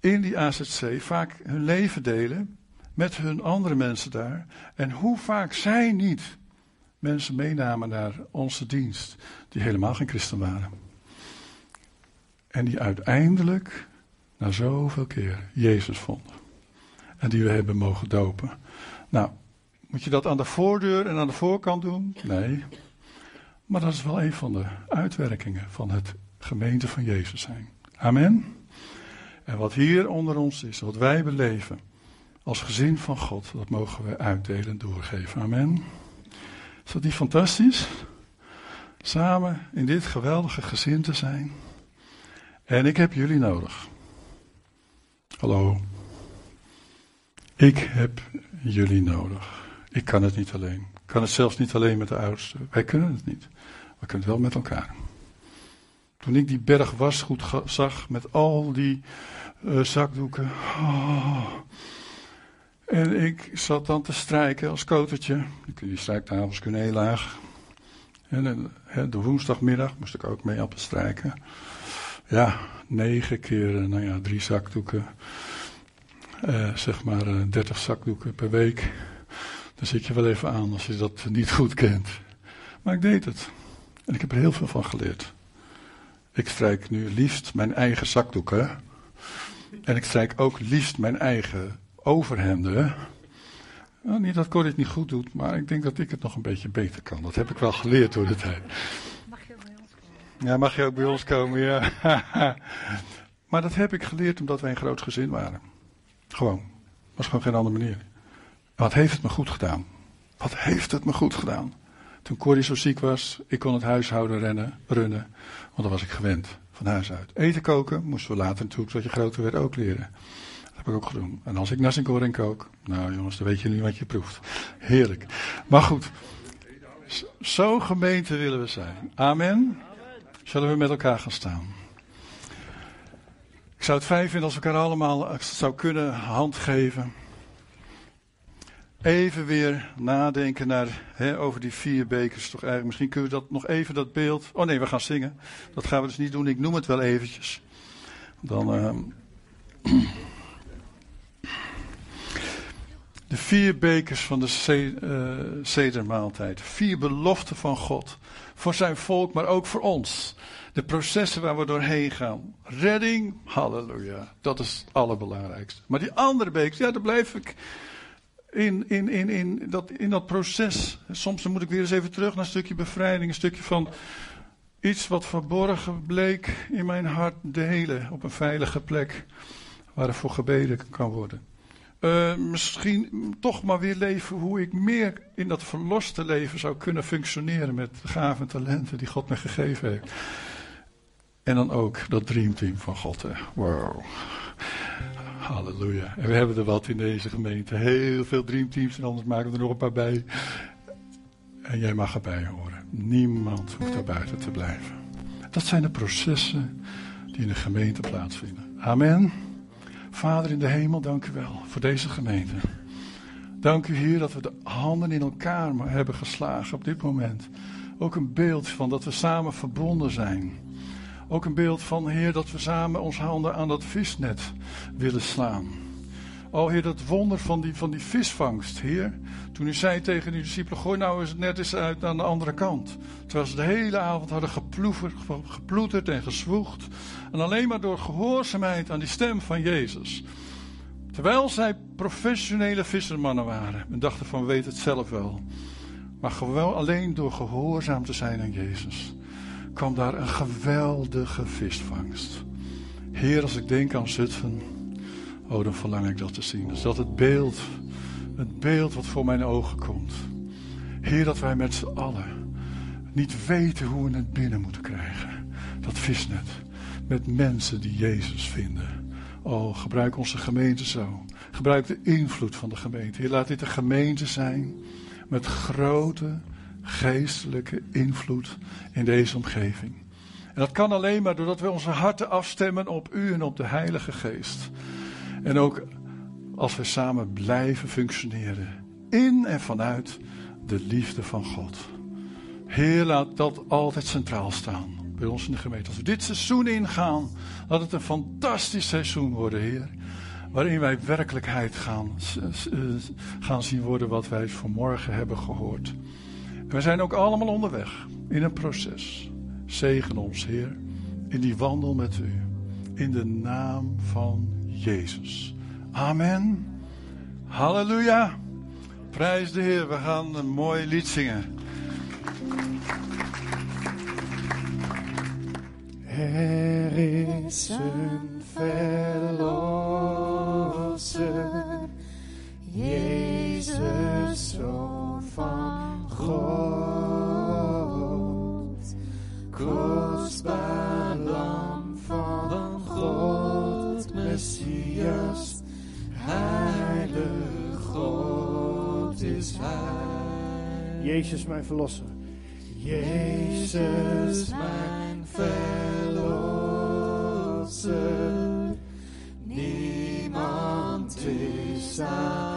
in die AZC vaak hun leven delen met hun andere mensen daar. En hoe vaak zij niet mensen meenamen naar onze dienst, die helemaal geen christen waren. En die uiteindelijk, na zoveel keer, Jezus vonden. En die we hebben mogen dopen. Nou, moet je dat aan de voordeur en aan de voorkant doen? Nee. Maar dat is wel een van de uitwerkingen van het gemeente van Jezus zijn. Amen. En wat hier onder ons is, wat wij beleven als gezin van God, dat mogen we uitdelen en doorgeven. Amen. Is dat niet fantastisch? Samen in dit geweldige gezin te zijn. En ik heb jullie nodig. Hallo. Ik heb jullie nodig. Ik kan het niet alleen. Ik kan het zelfs niet alleen met de oudste. Wij kunnen het niet. We kunnen het wel met elkaar. Toen ik die berg wasgoed zag met al die uh, zakdoeken. Oh. En ik zat dan te strijken als kotertje. Die strijktafels kunnen heel laag. En de woensdagmiddag moest ik ook mee op strijken. Ja, negen keer, eh, nou ja, drie zakdoeken. Uh, zeg maar uh, dertig zakdoeken per week. Dan zit je wel even aan als je dat niet goed kent. Maar ik deed het. En ik heb er heel veel van geleerd. Ik strijk nu liefst mijn eigen zakdoeken. En ik strijk ook liefst mijn eigen overhemden. Nou, niet dat Corrie het niet goed doet, maar ik denk dat ik het nog een beetje beter kan. Dat heb ik wel geleerd door de tijd. Mag je ook bij ons komen? Ja, mag je ook bij ons komen, ja. maar dat heb ik geleerd omdat wij een groot gezin waren. Gewoon. was gewoon geen andere manier. Wat heeft het me goed gedaan? Wat heeft het me goed gedaan? Toen Corrie zo ziek was, ik kon het huishouden rennen, runnen, want dan was ik gewend van huis uit. Eten koken moesten we later natuurlijk, zodat je groter werd, ook leren. Dat heb ik ook gedaan. En als ik nasi kook, nou jongens, dan weet je nu wat je proeft. Heerlijk. Maar goed, zo gemeente willen we zijn. Amen. Zullen we met elkaar gaan staan? Ik zou het fijn vinden als we elkaar allemaal zou kunnen hand geven even weer nadenken naar, hè, over die vier bekers. Toch eigenlijk, misschien kunnen we dat nog even, dat beeld. Oh nee, we gaan zingen. Dat gaan we dus niet doen. Ik noem het wel eventjes. Dan. Uh... De vier bekers van de eh, cedermaaltijd. Vier beloften van God. Voor zijn volk, maar ook voor ons. De processen waar we doorheen gaan. Redding, halleluja. Dat is het allerbelangrijkste. Maar die andere bekers, ja, daar blijf ik in, in, in, in, dat, in dat proces. Soms moet ik weer eens even terug naar een stukje bevrijding. Een stukje van iets wat verborgen bleek in mijn hart delen. Op een veilige plek waar er voor gebeden kan worden. Uh, misschien toch maar weer leven hoe ik meer in dat verloste leven zou kunnen functioneren met de gaven en talenten die God me gegeven heeft. En dan ook dat dreamteam van God. Hè. Wow. Halleluja. En we hebben er wat in deze gemeente. Heel veel dreamteams en anders maken we er nog een paar bij. En jij mag erbij horen. Niemand hoeft daar buiten te blijven. Dat zijn de processen die in de gemeente plaatsvinden. Amen. Vader in de hemel, dank u wel voor deze gemeente. Dank u, Heer, dat we de handen in elkaar hebben geslagen op dit moment. Ook een beeld van dat we samen verbonden zijn. Ook een beeld van, Heer, dat we samen onze handen aan dat visnet willen slaan. O Heer, dat wonder van die, van die visvangst, Heer. Toen u zei tegen uw discipelen, gooi nou eens net eens uit aan de andere kant. Terwijl ze de hele avond hadden geploeterd en gezwoegd. En alleen maar door gehoorzaamheid aan die stem van Jezus. Terwijl zij professionele vissermannen waren. En dachten van, weet het zelf wel. Maar gewoon alleen door gehoorzaam te zijn aan Jezus. Kwam daar een geweldige visvangst. Heer, als ik denk aan Zutphen. Oh, dan verlang ik dat te zien. Dus dat het beeld, het beeld wat voor mijn ogen komt. Heer, dat wij met z'n allen niet weten hoe we het binnen moeten krijgen. Dat visnet. Met mensen die Jezus vinden. Oh, gebruik onze gemeente zo. Gebruik de invloed van de gemeente. Heer, laat dit een gemeente zijn met grote geestelijke invloed in deze omgeving. En dat kan alleen maar doordat we onze harten afstemmen op U en op de Heilige Geest. En ook als we samen blijven functioneren. In en vanuit de liefde van God. Heer, laat dat altijd centraal staan bij ons in de gemeente. Als we dit seizoen ingaan, laat het een fantastisch seizoen worden, Heer. Waarin wij werkelijkheid gaan, gaan zien worden wat wij vanmorgen hebben gehoord. We zijn ook allemaal onderweg in een proces. Zegen ons, Heer, in die wandel met U. In de naam van Jezus. Amen. Halleluja. Prijs de Heer. We gaan een mooi lied zingen. Er is een verlosser, Jezus, Zoon van God, kostbaar lam van God, Messias, heilig God is Hij. Jezus, mijn verlosser. Jezus, mijn verlosser. Niemand is aan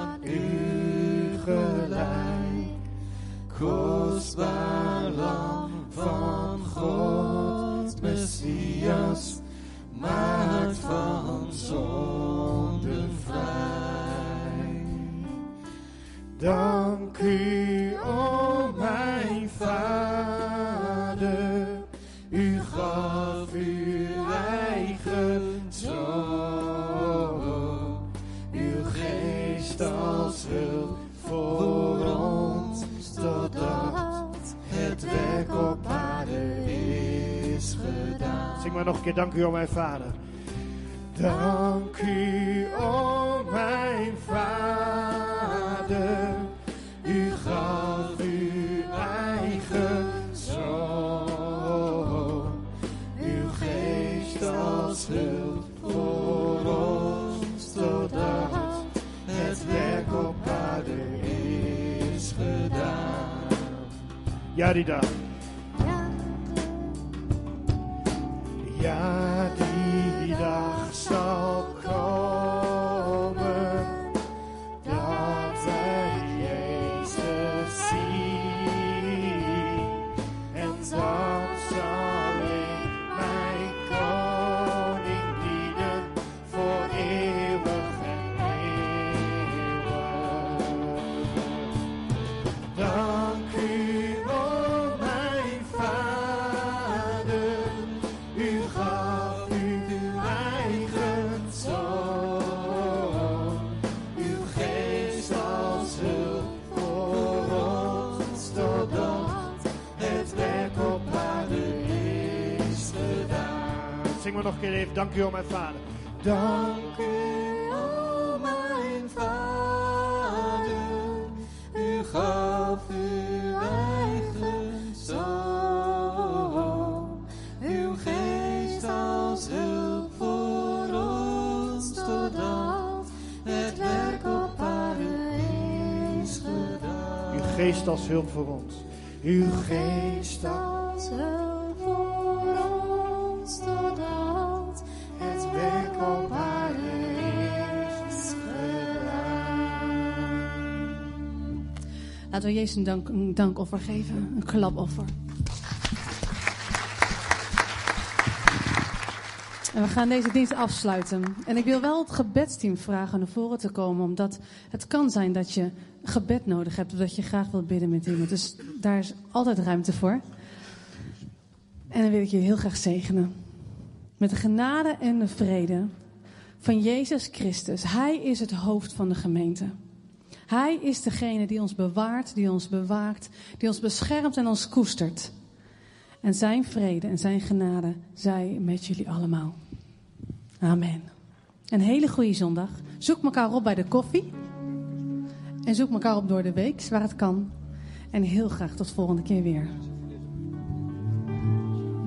Kostbaar lam van God, Messias, maakt van zonde vrij. Dank u, nog een keer, dank u, o mijn vader. Dank u, o mijn Vader, u gaf uw eigen zoon, uw geest als hulp voor ons, totdat het werk op aarde is gedaan. Ja, die dag. We nog een keer even. Dank u wel, mijn vader. Dank u wel, mijn vader. U gaf uw eigen zoon. Uw geest als hulp voor ons, totdat het werk op aarde is gedaan. Uw geest als hulp voor ons. Uw geest als Laten Jezus een, dank, een dankoffer geven, een klapoffer. En we gaan deze dienst afsluiten. En ik wil wel het gebedsteam vragen naar voren te komen, omdat het kan zijn dat je gebed nodig hebt, of dat je graag wilt bidden met iemand. Dus daar is altijd ruimte voor. En dan wil ik je heel graag zegenen. Met de genade en de vrede van Jezus Christus. Hij is het hoofd van de gemeente. Hij is degene die ons bewaart, die ons bewaakt, die ons beschermt en ons koestert. En zijn vrede en zijn genade zij met jullie allemaal. Amen. Een hele goede zondag. Zoek elkaar op bij de koffie. En zoek elkaar op door de week, waar het kan. En heel graag tot volgende keer weer.